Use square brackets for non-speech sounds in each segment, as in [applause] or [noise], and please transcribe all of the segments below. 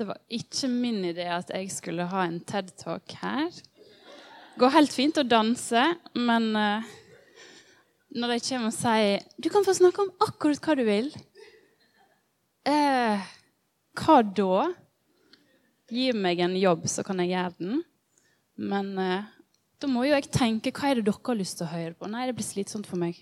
Det var ikke min idé at jeg skulle ha en TED-talk her. Det går helt fint å danse, men uh, når de kommer og sier 'Du kan få snakke om akkurat hva du vil', uh, hva da? Gi meg en jobb, så kan jeg gjøre den. Men uh, da må jo jeg tenke hva er det dere har lyst til å høre på. Nei, det blir slitsomt for meg.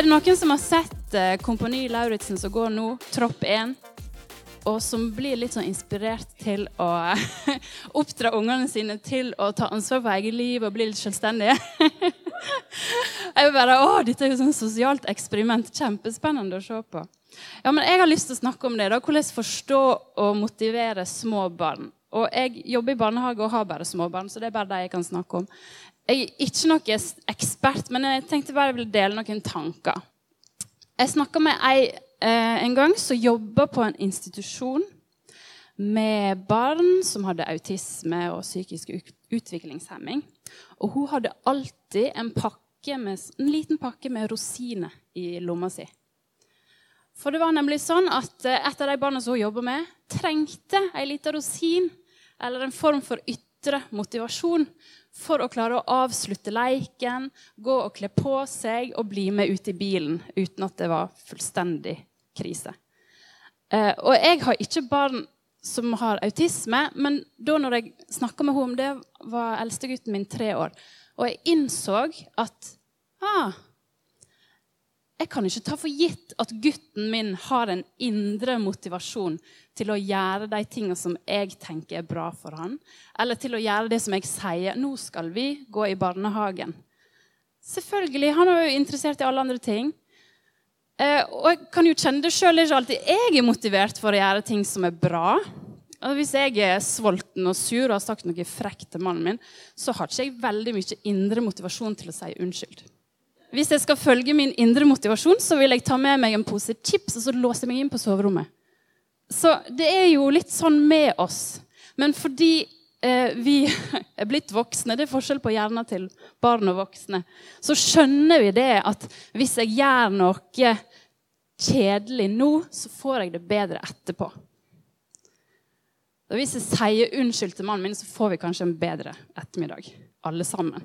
Er det noen som har sett eh, Kompani Lauritzen som går nå, Tropp 1? Og som blir litt sånn inspirert til å [laughs] oppdra ungene sine til å ta ansvar for eget liv og bli litt selvstendige? [laughs] jeg bare, å, Dette er jo sånn sosialt eksperiment. Kjempespennende å se på. Ja, men Jeg har lyst til å snakke om det. da, Hvordan forstå og motivere små barn. Og Jeg jobber i barnehage og har bare små barn, så det er bare det jeg kan snakke om. Jeg er ikke noen ekspert, men jeg tenkte bare jeg ville dele noen tanker. Jeg snakka med ei eh, en gang som jobba på en institusjon med barn som hadde autisme og psykisk utviklingshemming. Og hun hadde alltid en, med, en liten pakke med rosiner i lomma si. For det var nemlig sånn at eh, et av de barna som hun jobba med, trengte ei lita rosin eller en form for ytre motivasjon for å klare å avslutte leiken, gå og kle på seg og bli med ut i bilen uten at det var fullstendig krise. Eh, og jeg har ikke barn som har autisme, men da når jeg snakka med henne om det, var eldstegutten min tre år. Og jeg innså at ah, jeg kan ikke ta for gitt at gutten min har en indre motivasjon til å gjøre de tingene som jeg tenker er bra for han, eller til å gjøre det som jeg sier. 'Nå skal vi gå i barnehagen.' Selvfølgelig. Han er jo interessert i alle andre ting. Eh, og jeg kan jo kjenne det sjøl. Ikke alltid jeg er motivert for å gjøre ting som er bra. Og hvis jeg er sulten og sur og har sagt noe frekt til mannen min, så har ikke jeg veldig mye indre motivasjon til å si unnskyld. Hvis jeg skal følge min indre motivasjon, så vil jeg ta med meg en pose chips og så låse meg inn på soverommet. Så det er jo litt sånn med oss. Men fordi eh, vi [laughs] er blitt voksne, det er forskjell på hjernen til barn og voksne, så skjønner vi det at hvis jeg gjør noe kjedelig nå, så får jeg det bedre etterpå. Og hvis jeg sier unnskyld til mannen min, så får vi kanskje en bedre ettermiddag. Alle sammen.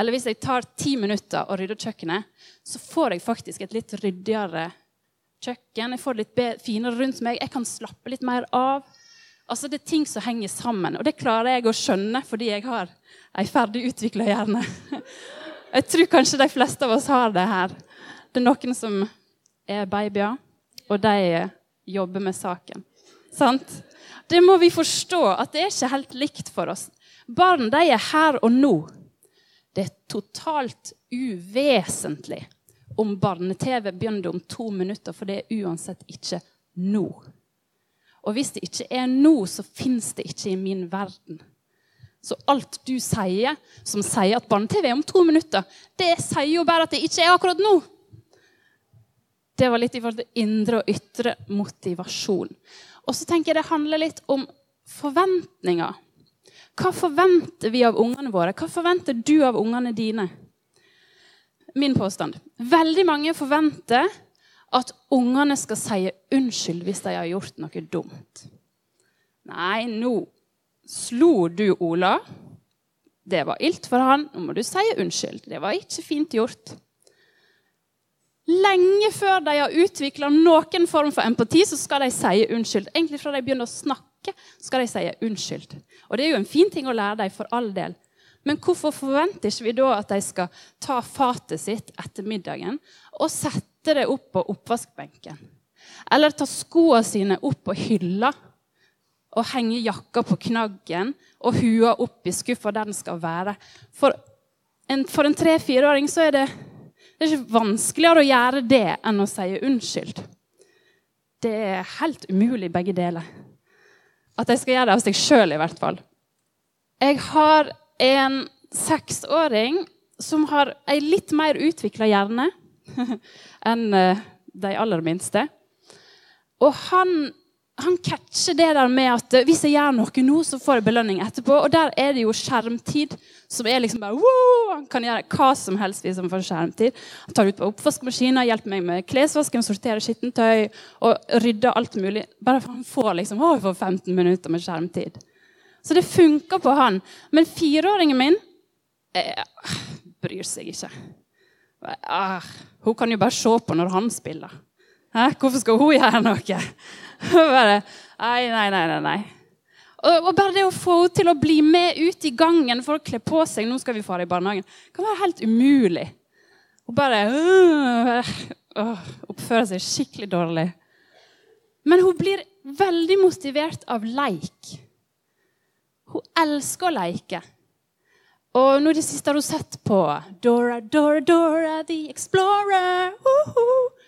Eller hvis jeg tar ti minutter og rydder kjøkkenet, så får jeg faktisk et litt ryddigere kjøkken. Jeg får det litt finere rundt meg. Jeg kan slappe litt mer av. Altså Det er ting som henger sammen. Og det klarer jeg å skjønne fordi jeg har ei ferdig utvikla hjerne. [laughs] Jeg tror kanskje de fleste av oss har det her. Det er noen som er babyer, og de jobber med saken. Sant? Det må vi forstå, at det er ikke helt likt for oss. Barn de er her og nå. Det er totalt uvesentlig om barne-TV begynner om to minutter, for det er uansett ikke nå. Og hvis det ikke er nå, så fins det ikke i min verden. Så alt du sier som sier at barne-TV er om to minutter, det sier jo bare at det ikke er akkurat nå. Det var litt i forhold til indre og ytre motivasjon. Og så tenker jeg det handler litt om forventninger. Hva forventer vi av ungene våre? Hva forventer du av ungene dine? Min påstand. Veldig mange forventer at ungene skal si unnskyld hvis de har gjort noe dumt. Nei, nå slo du Ola. Det var ilt for han. Nå må du si unnskyld. Det var ikke fint gjort. Lenge før de har utvikla noen form for empati, så skal de si unnskyld. Egentlig fra de begynner å snakke, skal de si unnskyld. Og det er jo en fin ting å lære dem, for all del. Men hvorfor forventer ikke vi da at de skal ta fatet sitt etter middagen og sette det opp på oppvaskbenken? Eller ta skoene sine opp på hylla og henge jakka på knaggen og hua opp i skuffa der den skal være? For en, for en tre-fireåring så er det, det er ikke vanskeligere å gjøre det enn å si unnskyld. Det er helt umulig, begge deler. At de skal gjøre det av seg sjøl, i hvert fall. Jeg har en seksåring som har ei litt mer utvikla hjerne [laughs] enn uh, de aller minste. Og han, han catcher det der med at eh, hvis jeg gjør noe nå, så får jeg belønning etterpå. Og der er det jo skjermtid, som er liksom bare wow! Han kan gjøre hva som helst hvis han får skjermtid. Han tar ut på oppvaskmaskinen, hjelper meg med klesvasken, sorterer skittentøy og rydder alt mulig. Bare for han får liksom, å, får 15 minutter med skjermtid. Så det funker på han. Men fireåringen min eh, bryr seg ikke. Eh, hun kan jo bare se på når han spiller. Hæ? Hvorfor skal hun gjøre noe? bare, nei, nei, nei, nei. Og, og, bare det å få henne til å bli med ut i gangen for å kle på seg Nå skal vi fare i barnehagen. kan være helt umulig. Hun bare øh, øh, oppfører seg skikkelig dårlig. Men hun blir veldig motivert av leik. Hun elsker å leke. Og nå i det siste har hun sett på Dora, Dora, Dora the Explorer. Uh -huh.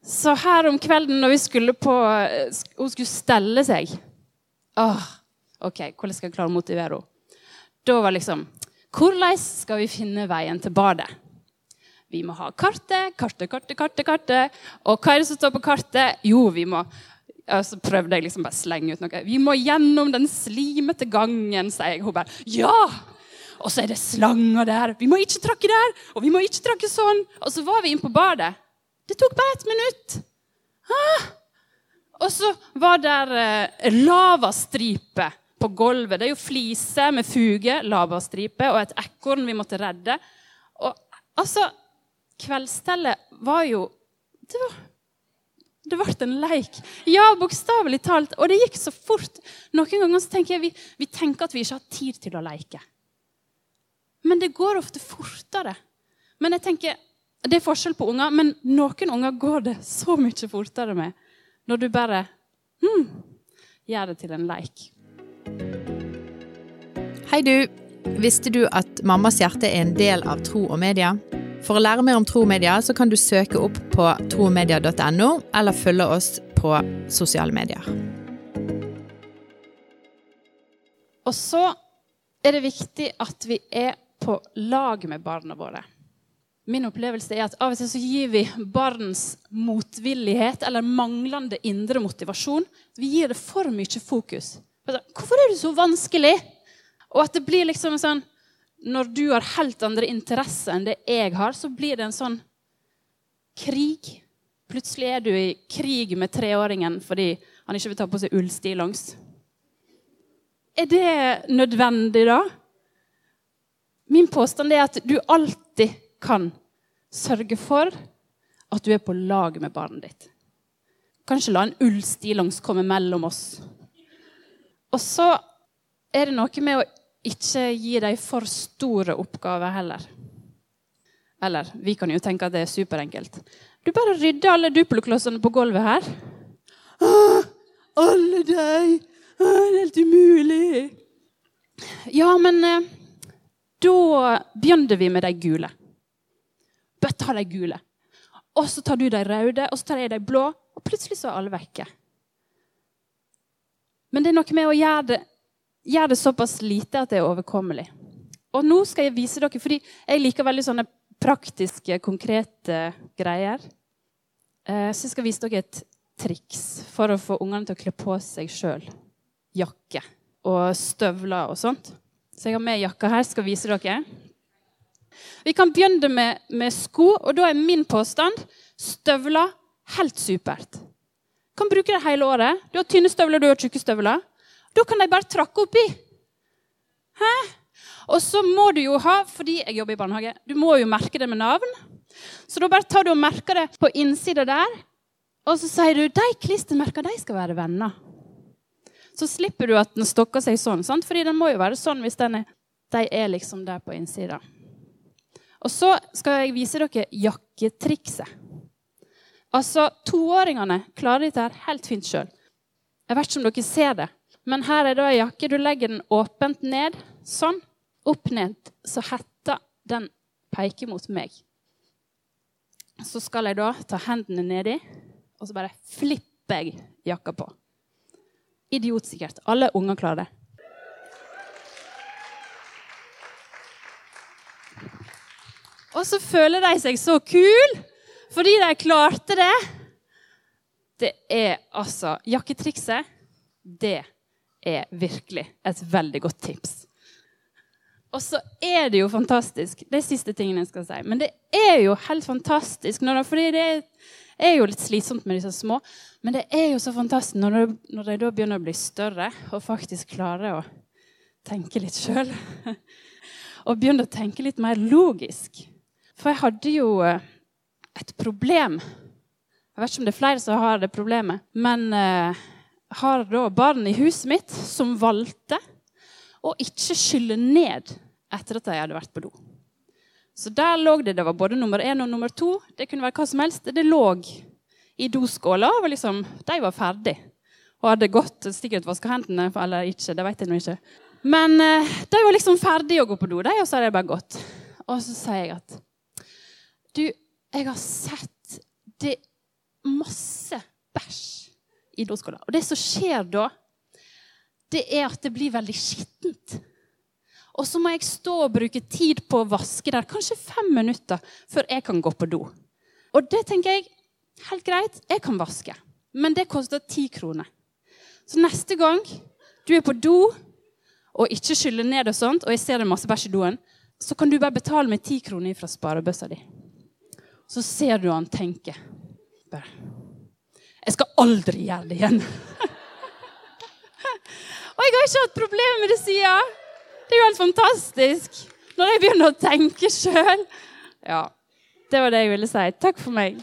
Så her om kvelden når vi skulle på Hun skulle stelle seg. Åh, OK, hvordan skal jeg klare å motivere henne? Da var liksom Hvordan skal vi finne veien til badet? Vi må ha kartet, kartet, kartet, kartet. kartet. Og hva er det som står på kartet? Jo, vi må og så prøvde jeg liksom bare slenge ut noe. Vi må gjennom den slimete gangen, sier jeg. Hun bare Ja! Og så er det slanger der. Vi må ikke tråkke der, og vi må ikke tråkke sånn. Og så var vi inne på badet. Det tok bare ett minutt. Ah. Og så var der eh, lavastripe på gulvet. Det er jo fliser med fuge, lavastripe, og et ekorn vi måtte redde. Og altså Kveldsstellet var jo Det var det ble en leik. Ja, bokstavelig talt. Og det gikk så fort. Noen ganger tenker jeg vi, vi tenker at vi ikke har tid til å leke. Men det går ofte fortere. Men jeg tenker, Det er forskjell på unger, men noen unger går det så mye fortere med. Når du bare hmm, gjør det til en leik. Hei, du. Visste du at Mammas hjerte er en del av Tro og Media? For å lære mer om tro og media, så kan du søke opp på tromedia.no, eller følge oss på sosiale medier. Og så er det viktig at vi er på lag med barna våre. Min opplevelse er at av og til så gir vi barns motvillighet eller manglende indre motivasjon vi gir det for mye fokus. Hvorfor er det så vanskelig? Og at det blir liksom sånn når du har helt andre interesser enn det jeg har, så blir det en sånn krig. Plutselig er du i krig med treåringen fordi han ikke vil ta på seg ullstillongs. Er det nødvendig, da? Min påstand er at du alltid kan sørge for at du er på lag med barnet ditt. Kanskje la en ullstillongs komme mellom oss. Og så er det noe med å ikke gi dem for store oppgaver heller. Eller vi kan jo tenke at det er superenkelt. Du bare rydder alle Duplo-klossene på gulvet her. Ah, alle deg! Ah, det er helt umulig. Ja, men eh, da begynner vi med de gule. Bøtta ta de gule. Og så tar du de røde, og så tar jeg de blå. Og plutselig så er alle vekke. Men det er noe med å gjøre det gjøre det såpass lite at det er overkommelig. Og nå skal jeg vise dere, fordi jeg liker veldig sånne praktiske, konkrete greier. Eh, så jeg skal vise dere et triks for å få ungene til å kle på seg sjøl. Jakke og støvler og sånt. Så jeg har med jakka her. skal vise dere. Vi kan begynne med, med sko, og da er min påstand støvler helt supert. Du kan bruke det hele året. Du har tynne støvler, du har tjukke støvler. Da kan de bare trakke oppi. Hæ? Og så må du jo ha, fordi jeg jobber i barnehage, du må jo merke det med navn. Så da bare tar du og merker det på innsida der. Og så sier du de klistremerkene skal være venner. Så slipper du at den stokker seg sånn, sant? fordi den må jo være sånn hvis den er, de er liksom der på innsida. Og så skal jeg vise dere jakketrikset. Altså, Toåringene klarer dette helt fint sjøl. Jeg vet ikke om dere ser det. Men her er det ei jakke. Du legger den åpent ned. Sånn. Opp ned. Så hetta den peker mot meg. Så skal jeg da ta hendene nedi, og så bare flipper jeg jakka på. Idiotsikkert. Alle unger klarer det. Og så føler de seg så kul, Fordi de klarte det. Det er altså Jakketrikset, det er virkelig et veldig godt tips. Og så er det jo fantastisk Det er siste tingene jeg skal si. Men det er jo helt fantastisk. Når, fordi det er jo litt slitsomt med disse små. Men det er jo så fantastisk når, de, når de da begynner å bli større og faktisk klarer å tenke litt sjøl. [laughs] og begynner å tenke litt mer logisk. For jeg hadde jo eh, et problem. Jeg vet ikke om det er flere som har det problemet. Men jeg uh, har da barn i huset mitt som valgte å ikke skylle ned etter at de hadde vært på do. Så der lå det det var både nummer én og nummer to. Det kunne være hva som helst. Det lå i doskåla. Og liksom, de var ferdig og hadde gått sikkert vaska hendene eller ikke. det vet jeg nå ikke. Men uh, de var liksom ferdige å gå på do, de, og så hadde de bare gått. Og så sier jeg at Du, jeg har sett det masse bæsj i doskåla. Og det som skjer da, det er at det blir veldig skittent. Og så må jeg stå og bruke tid på å vaske der, kanskje fem minutter, før jeg kan gå på do. Og det tenker jeg helt greit, jeg kan vaske. Men det koster ti kroner. Så neste gang du er på do og ikke skyller ned, og sånt, og jeg ser det masse bæsj i doen, så kan du bare betale med ti kroner fra sparebøssa di. Så ser du han tenke. Jeg skal aldri gjøre det igjen. [laughs] og jeg har ikke hatt problemer med det siden. Det er jo helt fantastisk. Når jeg begynner å tenke sjøl. Ja. Det var det jeg ville si. Takk for meg.